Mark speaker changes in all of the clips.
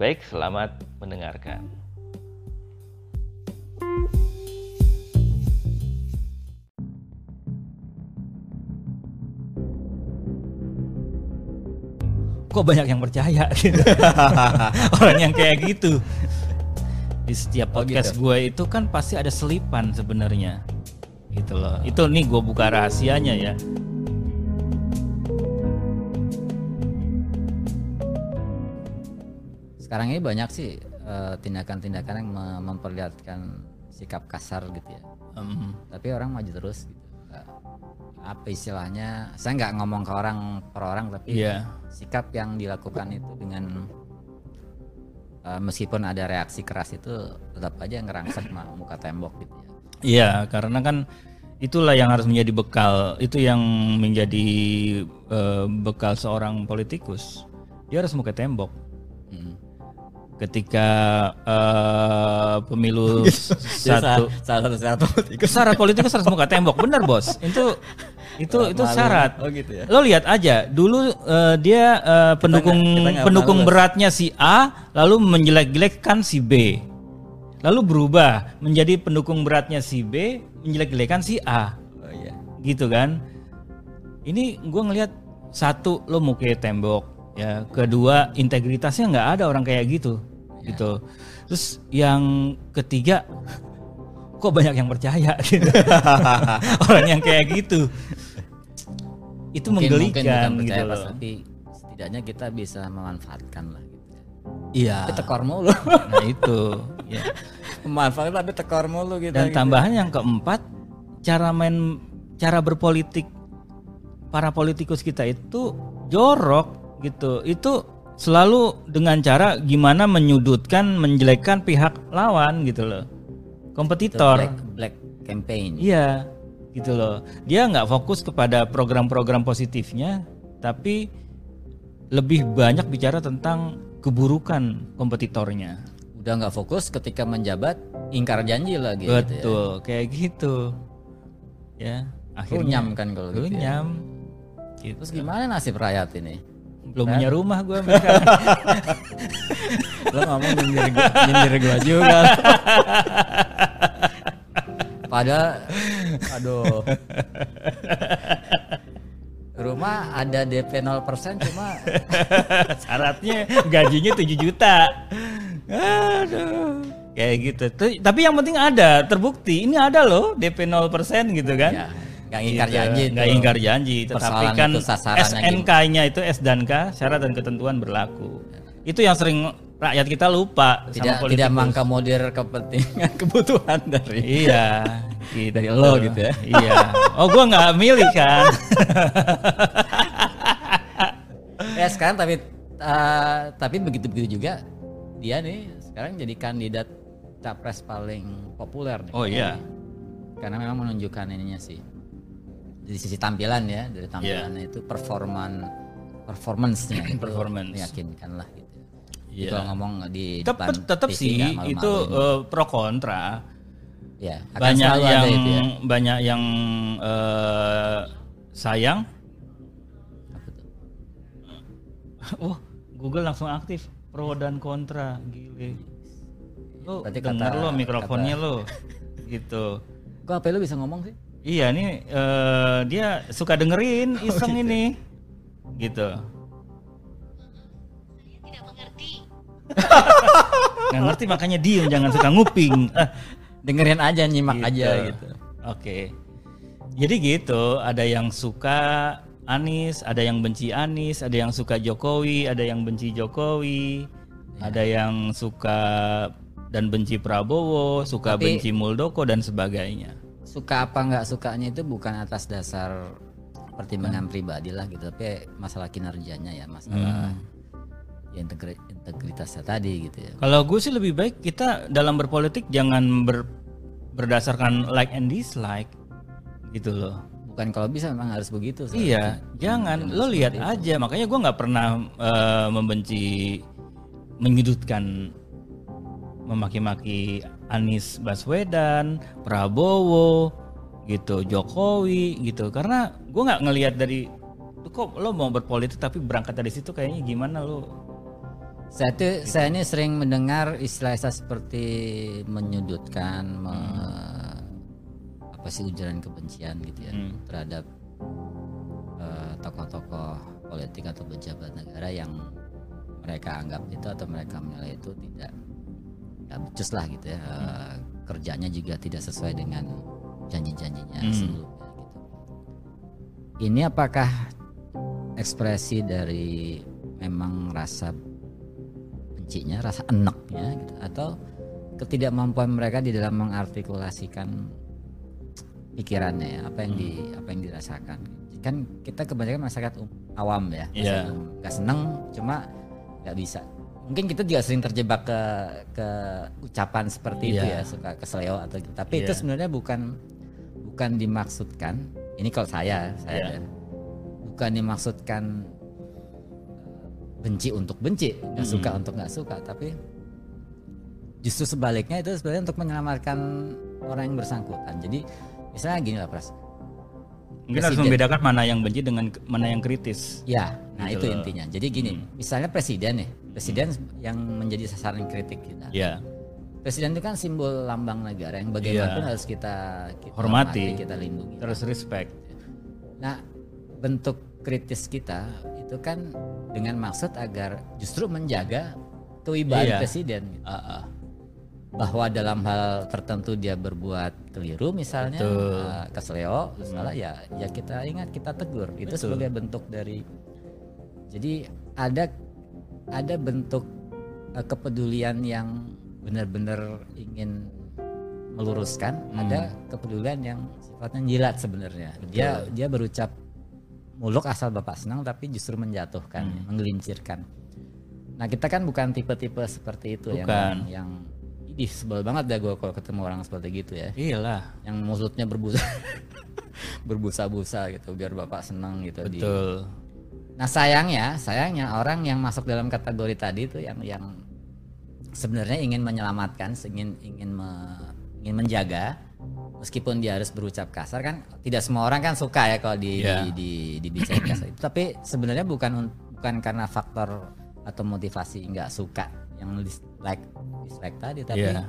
Speaker 1: Baik, selamat mendengarkan.
Speaker 2: Kok banyak yang percaya gitu. Orang yang kayak gitu. Di setiap
Speaker 3: Oh,
Speaker 2: podcast
Speaker 3: gitu.
Speaker 2: gue itu kan pasti ada selipan sebenarnya. Gitu loh. Itu nih gue buka rahasianya ya.
Speaker 3: Sekarang ini banyak sih eh, tindakan-tindakan yang mem- memperlihatkan sikap kasar gitu ya.
Speaker 2: Em,
Speaker 3: Tapi orang maju terus gitu. Apa istilahnya? Saya nggak ngomong ke orang per orang tapi
Speaker 2: Iya.
Speaker 3: sikap yang dilakukan itu dengan eh, meskipun ada reaksi keras itu tetap aja ngerangsek muka tembok gitu ya.
Speaker 2: Iya, karena kan itulah yang harus menjadi bekal. Itu yang menjadi eh, bekal seorang politikus. Dia harus muka tembok. Ketika eh, pemilu satu
Speaker 3: salah satu syarat politikus.
Speaker 2: syarat politikus harus muka tembok, benar bos. Itu itu itu
Speaker 3: Malu.
Speaker 2: syarat.
Speaker 3: Oh gitu ya.
Speaker 2: Lo lihat aja, dulu eh, dia eh, pendukung
Speaker 3: nggak- kita nggak
Speaker 2: pendukung
Speaker 3: malu,
Speaker 2: beratnya si A, lalu menjelek-jelekkan si B, lalu berubah menjadi pendukung beratnya si B, menjelek-jelekkan si A,
Speaker 3: Oh iya.
Speaker 2: gitu kan? Ini gue ngelihat satu lo muka tembok, ya. Kedua integritasnya nggak ada orang kayak gitu, gitu. Terus yang ketiga, kok banyak yang percaya gitu. orang yang kayak gitu itu
Speaker 3: Mungkin- mungkin
Speaker 2: menggelikan
Speaker 3: bukan
Speaker 2: gitu
Speaker 3: percaya, Mas,
Speaker 2: loh.
Speaker 3: tapi setidaknya kita bisa memanfaatkan lah gitu ya.
Speaker 2: Iya.
Speaker 3: Tapi tekor mulu.
Speaker 2: Nah itu. ya.
Speaker 3: Memanfaatkan tapi tekor mulu gitu.
Speaker 2: Dan
Speaker 3: gitu.
Speaker 2: tambahan yang keempat, cara main, cara berpolitik para politikus kita itu jorok gitu. Itu selalu dengan cara gimana menyudutkan, menjelekkan pihak lawan gitu loh, kompetitor.
Speaker 3: black, black campaign.
Speaker 2: Iya, gitu loh. Dia nggak fokus kepada program-program positifnya, tapi lebih banyak bicara tentang keburukan kompetitornya.
Speaker 3: Udah nggak fokus ketika menjabat ingkar janji lagi gitu ya.
Speaker 2: Betul, kayak gitu. Ya, akhirnya
Speaker 3: Runyam kan kalau gitu. ya.
Speaker 2: runyam. Gitu.
Speaker 3: Terus gimana nasib rakyat ini?
Speaker 2: Belum punya rumah gue mereka.
Speaker 3: Lo ngomong nyindir gua, nyindir gua juga. Padahal aduh. Rumah ada DP 0% cuma
Speaker 2: Syaratnya gajinya 7 juta. Aduh. Kayak gitu. Tuh, Tapi yang penting ada, terbukti. Ini ada loh DP 0% gitu kan.
Speaker 3: ya nggak ingkar
Speaker 2: Gitu.
Speaker 3: janji
Speaker 2: nggak ingkar janji tetapi kan SNK-nya itu S dan K syarat dan ketentuan berlaku itu yang sering rakyat kita lupa
Speaker 3: tidak
Speaker 2: sama
Speaker 3: tidak
Speaker 2: politikus.
Speaker 3: mengakomodir kepentingan kebutuhan dari
Speaker 2: iya gitu.
Speaker 3: Dari lo gitu ya?
Speaker 2: iya oh gua nggak milih kan
Speaker 3: ya sekarang tapi eh, tapi begitu begitu juga dia nih sekarang jadi kandidat capres paling populer nih.
Speaker 2: oh iya
Speaker 3: karena memang menunjukkan ininya sih dari sisi tampilan ya dari tampilannya itu performan performance-nya
Speaker 2: Performance.
Speaker 3: meyakinkan lah gitu.
Speaker 2: Iya.
Speaker 3: Kalau ngomong di
Speaker 2: tetap
Speaker 3: depan
Speaker 2: tetap sih
Speaker 3: malu-maluin.
Speaker 2: itu eh, pro kontra
Speaker 3: ya akan
Speaker 2: banyak yang
Speaker 3: itu ya.
Speaker 2: banyak yang eh, sayang
Speaker 3: Apa?
Speaker 2: Wah, Google langsung aktif pro dan kontra, gile. Lo
Speaker 3: Berarti
Speaker 2: denger
Speaker 3: kata-
Speaker 2: lo mikrofonnya lo, gitu.
Speaker 3: Kok HP lu bisa ngomong sih?
Speaker 2: Iya nih eh, dia suka dengerin iseng ini, gitu. Nggak ngerti makanya diem, jangan suka nguping.
Speaker 3: Dengerin aja, nyimak
Speaker 2: gitu.
Speaker 3: aja gitu.
Speaker 2: Oke. Jadi gitu, ada yang suka Anies, ada yang benci Anies, ada yang suka Jokowi, ada yang benci Jokowi, ada yang suka dan benci Prabowo, suka
Speaker 3: Tapi-
Speaker 2: benci Muldoko dan sebagainya.
Speaker 3: Suka apa nggak sukanya itu bukan atas dasar pertimbangan pribadi lah gitu, tapi masalah kinerjanya ya, masalah ya integri- integritasnya tadi gitu ya.
Speaker 2: Kalau gue sih lebih baik kita dalam berpolitik jangan ber- berdasarkan like and dislike gitu loh.
Speaker 3: Bukan kalau bisa memang harus begitu.
Speaker 2: Iya, jangan lo lihat aja. Makanya gue nggak pernah eh, membenci, menyudutkan, memaki-maki Anies Baswedan, Prabowo, gitu, Jokowi, gitu. Karena gue nggak ngelihat dari, kok lo mau berpolitik tapi berangkat dari situ kayaknya gimana lo?
Speaker 3: Saya tuh saya ini sering mendengar istilah-istilah seperti menyudutkan, me- apa sih ujaran kebencian gitu ya
Speaker 2: Hmm.
Speaker 3: terhadap eh, tokoh-tokoh politik atau pejabat negara yang mereka anggap itu atau mereka menilai itu tidak ya becus lah gitu ya Eh, kerjanya juga tidak sesuai dengan janji-janjinya
Speaker 2: Hmm.
Speaker 3: sebelumnya gitu. Ini apakah ekspresi dari memang rasa bencinya, rasa enaknya gitu atau ketidakmampuan mereka di dalam mengartikulasikan pikirannya ya, apa yang di apa yang dirasakan. Kan kita kebanyakan masyarakat um- awam ya,
Speaker 2: Iya.
Speaker 3: nggak seneng cuma nggak bisa. Mungkin kita juga sering terjebak ke ke ucapan seperti itu
Speaker 2: Iya.
Speaker 3: ya, suka kesleo atau gitu. Tapi itu
Speaker 2: Iya.
Speaker 3: sebenarnya bukan bukan dimaksudkan. Ini kalau saya, saya
Speaker 2: Iya.
Speaker 3: bukan dimaksudkan benci untuk benci, nggak
Speaker 2: Hmm.
Speaker 3: suka untuk nggak suka, tapi justru sebaliknya itu sebenarnya untuk menyelamatkan orang yang bersangkutan. Jadi misalnya gini lah Pras,
Speaker 2: Mungkin harus
Speaker 3: Presiden.
Speaker 2: membedakan mana yang benci dengan mana yang kritis.
Speaker 3: ya, nah
Speaker 2: Gitu
Speaker 3: itu
Speaker 2: loh.
Speaker 3: intinya. Jadi gini,
Speaker 2: Hmm.
Speaker 3: misalnya presiden nih, presiden yang menjadi sasaran kritik kita.
Speaker 2: Ya,
Speaker 3: Presiden itu kan simbol lambang negara yang bagaimanapun
Speaker 2: Iya.
Speaker 3: harus kita, kita
Speaker 2: Hormati.
Speaker 3: kita lindungi.
Speaker 2: terus respect.
Speaker 3: Nah, bentuk kritis kita itu kan dengan maksud agar justru menjaga kewibawaan
Speaker 2: Iya.
Speaker 3: presiden. gitu.
Speaker 2: Ah, ah.
Speaker 3: Bahwa dalam hal tertentu dia berbuat keliru misalnya,
Speaker 2: Betul.
Speaker 3: uh, kesleo, salah ya, ya kita ingat kita tegur. Itu
Speaker 2: Betul.
Speaker 3: sebagai bentuk dari. Jadi ada ada bentuk uh, kepedulian yang benar-benar ingin meluruskan,
Speaker 2: Hmm.
Speaker 3: ada kepedulian yang sifatnya jilat sebenarnya. Dia dia berucap muluk asal bapak senang tapi justru menjatuhkan,
Speaker 2: Hmm.
Speaker 3: menggelincirkan. Nah kita kan bukan tipe-tipe seperti itu yang
Speaker 2: Bukan.
Speaker 3: yang idih sebel banget dah gue kalau ketemu orang seperti gitu ya,
Speaker 2: Iyalah,
Speaker 3: yang mulutnya berbusa berbusa-busa gitu biar bapak senang gitu. di-
Speaker 2: betul.
Speaker 3: Nah sayangnya, sayangnya orang yang masuk dalam kategori tadi itu yang yang sebenarnya ingin menyelamatkan, ingin ingin me- ingin menjaga, meskipun dia harus berucap kasar kan, tidak semua orang kan suka ya kalau di
Speaker 2: Iya.
Speaker 3: di, di, dibicarain kasar itu. Tapi sebenarnya bukan bukan karena faktor atau motivasi nggak suka yang dislike dislike tadi, tapi
Speaker 2: Iya.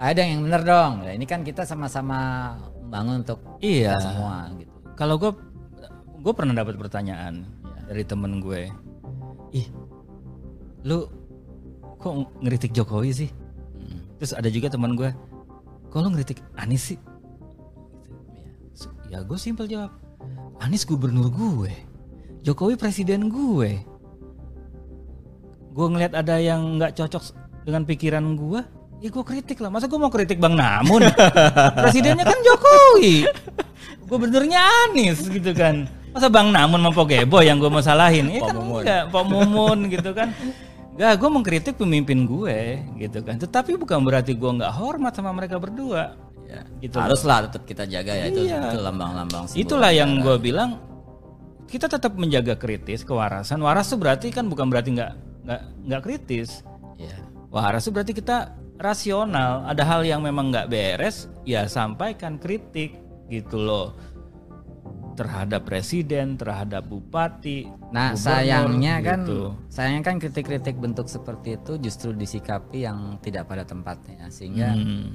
Speaker 3: ada yang bener dong. Nah, ini kan kita sama-sama membangun untuk
Speaker 2: Iya.
Speaker 3: kita semua gitu.
Speaker 2: Kalau gue gue pernah dapat pertanyaan. Dari temen gue, ih, lu kok ngeritik Jokowi sih?
Speaker 3: Mm.
Speaker 2: Terus ada juga teman gue, kok lu ngeritik Anies sih? Ya gue simpel jawab, Anies gubernur gue, Jokowi presiden gue. Gue ngeliat ada yang nggak cocok dengan pikiran gue, ya gue kritik lah. Masa gue mau kritik Bang Namun? Presidennya kan Jokowi, gubernurnya Anies gitu kan. Masa Bang Namun mau Pogebo yang gue mau salahin? Ya kan
Speaker 3: Mumun.
Speaker 2: enggak, Pak Mumun gitu kan. Gak, gue mengkritik pemimpin gue gitu kan. Tetapi bukan berarti gue nggak hormat sama mereka berdua.
Speaker 3: Ya,
Speaker 2: Gitu
Speaker 3: haruslah tetap kita jaga ya itu,
Speaker 2: Iya.
Speaker 3: itu lambang-lambang
Speaker 2: Itulah yang
Speaker 3: negara.
Speaker 2: gue bilang kita tetap menjaga kritis kewarasan. Waras itu berarti kan bukan berarti nggak nggak nggak kritis.
Speaker 3: ya
Speaker 2: Waras itu berarti kita rasional. Ada hal yang memang nggak beres, ya sampaikan kritik gitu loh terhadap presiden, terhadap bupati.
Speaker 3: nah
Speaker 2: gubernur,
Speaker 3: sayangnya kan
Speaker 2: gitu.
Speaker 3: sayangnya kan kritik-kritik bentuk seperti itu justru disikapi yang tidak pada tempatnya sehingga
Speaker 2: Hmm.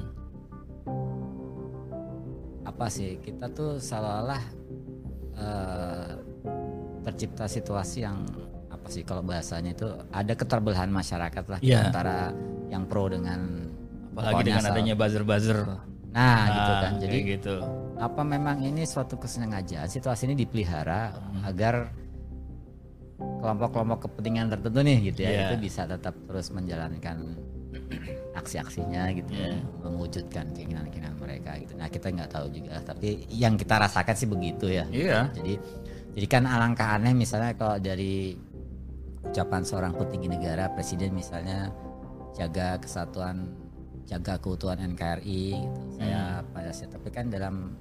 Speaker 3: apa sih kita tuh seolah-olah eh, tercipta situasi yang apa sih kalau bahasanya itu ada keterbelahan masyarakat lah
Speaker 2: Iya.
Speaker 3: antara yang pro dengan
Speaker 2: apalagi dengan
Speaker 3: soal-
Speaker 2: adanya buzzer-buzzer.
Speaker 3: Nah gitu kan jadi
Speaker 2: gitu.
Speaker 3: apa memang ini suatu kesengajaan situasi ini dipelihara agar kelompok-kelompok kepentingan tertentu nih gitu ya
Speaker 2: Iya.
Speaker 3: itu bisa tetap terus menjalankan aksi-aksinya gitu ya mewujudkan keinginan-keinginan mereka gitu nah kita nggak tahu juga tapi yang kita rasakan sih begitu ya
Speaker 2: Iya.
Speaker 3: jadi jadi kan alangkah aneh misalnya kalau dari ucapan seorang petinggi negara, presiden misalnya jaga kesatuan, jaga keutuhan NKRI gitu. Saya pada saat tapi kan dalam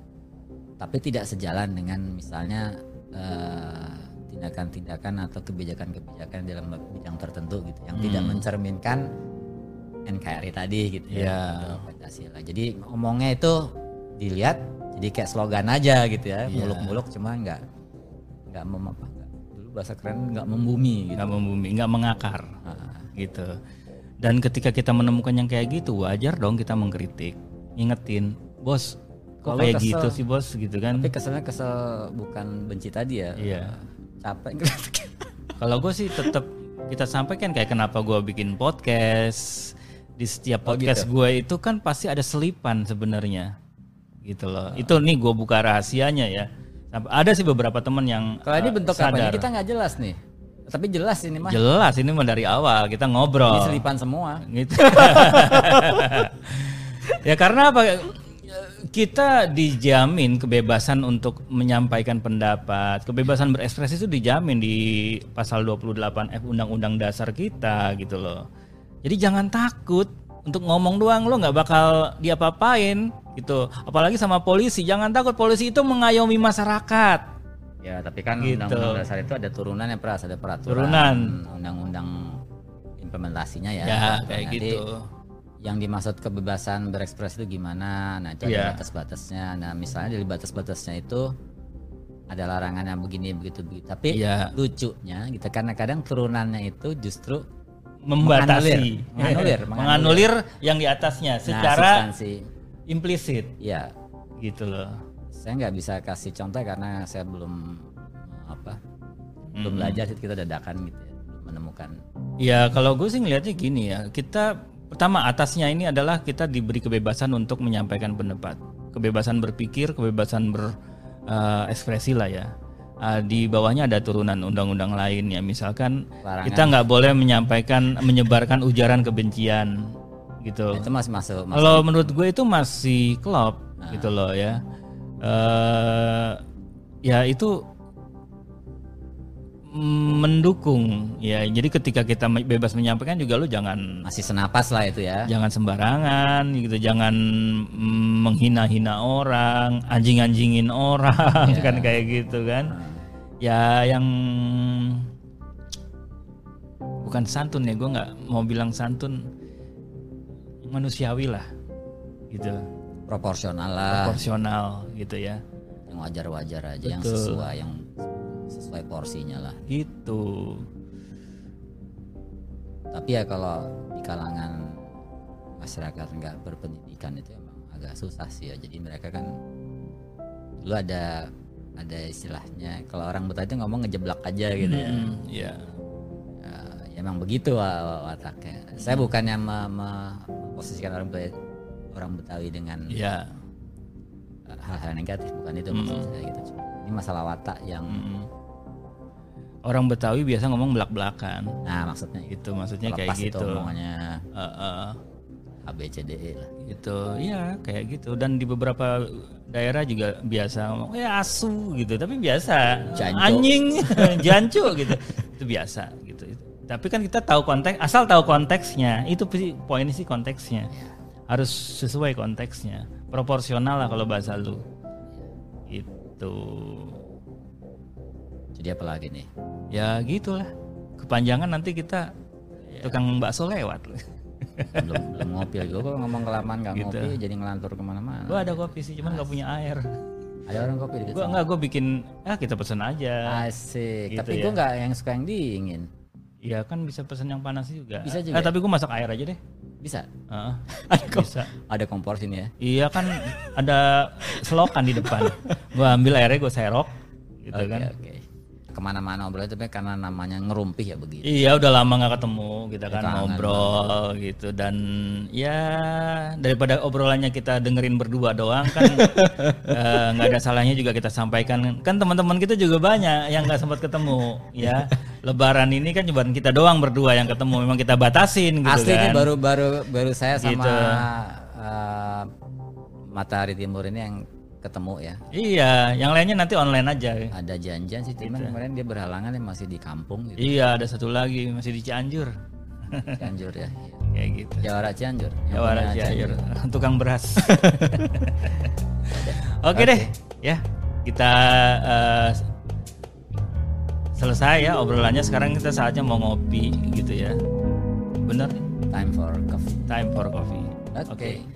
Speaker 3: tapi tidak sejalan dengan misalnya eh, tindakan-tindakan atau kebijakan-kebijakan dalam bidang tertentu gitu yang tidak mencerminkan NKRI tadi gitu ya atau Pancasila. Jadi ngomongnya itu dilihat jadi kayak slogan aja gitu ya,
Speaker 2: Iya.
Speaker 3: muluk-muluk cuma nggak nggak mem apa nggak dulu bahasa keren nggak membumi gitu.
Speaker 2: nggak membumi, nggak mengakar,
Speaker 3: Ah,
Speaker 2: gitu. Dan ketika kita menemukan yang kayak gitu, wajar dong kita mengkritik, ngingetin, bos, kok kayak
Speaker 3: kesel-
Speaker 2: gitu sih bos, gitu kan?
Speaker 3: tapi keselnya kesel bukan benci tadi ya.
Speaker 2: Iya.
Speaker 3: Capek
Speaker 2: Kalau gue sih tetap kita sampaikan kayak kenapa gue bikin podcast di setiap
Speaker 3: Oh,
Speaker 2: podcast
Speaker 3: gitu.
Speaker 2: gue itu kan pasti ada selipan sebenarnya, gitu loh. Itu nih gue buka rahasianya ya. Ada sih beberapa teman yang
Speaker 3: Kalau ini
Speaker 2: eh,
Speaker 3: bentuk
Speaker 2: sadar.
Speaker 3: apanya kita nggak jelas nih. Tapi jelas ini mah.
Speaker 2: Jelas ini mah dari awal kita ngobrol.
Speaker 3: Ini selipan semua.
Speaker 2: gitu. ya karena apa? Kita dijamin kebebasan untuk menyampaikan pendapat, kebebasan berekspresi itu dijamin di pasal 28 F Undang-Undang Dasar kita gitu loh. Jadi jangan takut untuk ngomong doang lo nggak bakal diapa-apain gitu. Apalagi sama polisi, jangan takut polisi itu mengayomi masyarakat.
Speaker 3: Ya, tapi kan
Speaker 2: Gitu.
Speaker 3: undang-undang dasar itu ada turunan ya, Pras, ada peraturan.
Speaker 2: Turunan.
Speaker 3: Undang-undang implementasinya ya.
Speaker 2: Ya, kayak
Speaker 3: Nanti
Speaker 2: gitu.
Speaker 3: Yang dimaksud kebebasan berekspresi itu gimana? Nah, itu ada batas-batasnya. Nah, misalnya dari batas-batasnya itu ada larangan yang begini begitu begitu. Tapi
Speaker 2: Iya.
Speaker 3: lucunya gitu karena kadang turunannya itu justru
Speaker 2: membatasi,
Speaker 3: Menganulir, menganulir,
Speaker 2: menganulir yang di atasnya
Speaker 3: nah,
Speaker 2: secara
Speaker 3: substansi.
Speaker 2: implisit
Speaker 3: Ya,
Speaker 2: gitu loh.
Speaker 3: Saya nggak bisa kasih contoh karena saya belum apa belum belajar kita dadakan gitu ya belum menemukan
Speaker 2: Ya kalau gue sih ngelihatnya gini ya, kita pertama atasnya ini adalah kita diberi kebebasan untuk menyampaikan pendapat, kebebasan berpikir, kebebasan berekspresi lah ya. Ah, di bawahnya ada turunan undang-undang lain ya, misalkan
Speaker 3: Larangan.
Speaker 2: kita nggak boleh menyampaikan, menyebarkan ujaran kebencian gitu.
Speaker 3: itu masih masuk masuk
Speaker 2: Kalau menurut gue itu masih klop gitu loh ya. Eh ya itu mendukung ya. Jadi ketika kita bebas menyampaikan juga lu jangan
Speaker 3: masih senapas lah itu ya
Speaker 2: jangan sembarangan gitu, jangan menghina-hina orang, anjing-anjingin orang
Speaker 3: Ya.
Speaker 2: kan kayak gitu kan. Ya yang bukan santun ya, gue nggak mau bilang santun, manusiawi lah gitu,
Speaker 3: proporsional lah
Speaker 2: proporsional gitu ya.
Speaker 3: yang wajar-wajar aja yang
Speaker 2: Betul.
Speaker 3: sesuai yang sesuai porsinya lah
Speaker 2: Gitu.
Speaker 3: tapi ya kalau di kalangan masyarakat nggak berpendidikan itu emang agak susah sih ya jadi mereka kan dulu ada ada istilahnya kalau orang Betawi itu ngomong ngejeblak aja gitu ya
Speaker 2: Hmm, ya.
Speaker 3: Ya, ya emang begitu wa- wa- wataknya. Saya bukannya me- me- memposisikan orang Betawi, orang Betawi dengan
Speaker 2: Ya.
Speaker 3: uh, hal-hal negatif, bukan itu maksud saya gitu. Ini masalah watak yang,
Speaker 2: Mm. Orang Betawi biasa ngomong belak-belakan.
Speaker 3: nah maksudnya itu.
Speaker 2: Gitu maksudnya kayak gitu.
Speaker 3: omongannya
Speaker 2: Heeh.
Speaker 3: A B C D E lah.
Speaker 2: gitu. Iya, kayak gitu. Dan di beberapa daerah juga biasa ngomong ya asu gitu, tapi biasa.
Speaker 3: Janco.
Speaker 2: Anjing, jancu gitu. Itu biasa gitu. Tapi kan kita tahu konteks, asal tahu konteksnya. Itu poinnya sih konteksnya. Harus sesuai konteksnya. Proporsional lah kalau bahasa lu. Itu.
Speaker 3: Jadi apa lagi nih?
Speaker 2: Ya gitulah. Kepanjangan nanti kita tukang bakso lewat.
Speaker 3: belum belum ngopi lagi. Kalau ngomong kelamaan nggak
Speaker 2: Gitu.
Speaker 3: ngopi jadi ngelantur ke mana-mana.
Speaker 2: Gua ada kopi sih, cuman nggak punya air.
Speaker 3: Ada orang kopi di
Speaker 2: Gua enggak, gua bikin ah kita pesen aja.
Speaker 3: Asik.
Speaker 2: Gitu
Speaker 3: Tapi
Speaker 2: ya.
Speaker 3: gua nggak yang suka yang dingin.
Speaker 2: Iya kan bisa pesen yang panas juga.
Speaker 3: Bisa juga.
Speaker 2: Eh, tapi gua masak air aja deh.
Speaker 3: Bisa.
Speaker 2: Heeh.
Speaker 3: Ada kom-
Speaker 2: bisa.
Speaker 3: Ada kompor sini ya.
Speaker 2: Iya kan ada selokan di depan. Gua ambil airnya gua serok gitu
Speaker 3: Oke
Speaker 2: kan.
Speaker 3: oke. Ke mana-mana ngobrol tapi karena namanya ngerumpih ya begitu.
Speaker 2: Iya udah lama nggak ketemu kita kan
Speaker 3: Kangen
Speaker 2: ngobrol gitu. Dan ya daripada obrolannya kita dengerin berdua doang kan eh, nggak ada salahnya juga kita sampaikan. Kan teman-teman kita juga banyak yang nggak sempat ketemu ya. Lebaran ini kan cuma kita doang berdua yang ketemu memang kita batasin gitu
Speaker 3: Asli
Speaker 2: kan.
Speaker 3: baru baru baru saya sama
Speaker 2: Gitu.
Speaker 3: eh, Matahari Timur ini yang ketemu ya.
Speaker 4: Iya, yang lainnya nanti online aja.
Speaker 3: Ada janjian sih, cuman kemarin dia berhalangan ya masih di kampung gitu.
Speaker 4: Iya, ada satu lagi masih di Cianjur.
Speaker 3: Cianjur ya.
Speaker 4: Kayak gitu.
Speaker 3: Jawara Cianjur. yang
Speaker 4: Jawara
Speaker 3: punya
Speaker 4: Cianjur, tukang beras. Oke deh, ya kita eh, selesai ya obrolannya. Sekarang kita saatnya mau ngopi gitu ya. Bener?
Speaker 3: Time for coffee.
Speaker 4: Time for coffee.
Speaker 3: Oke.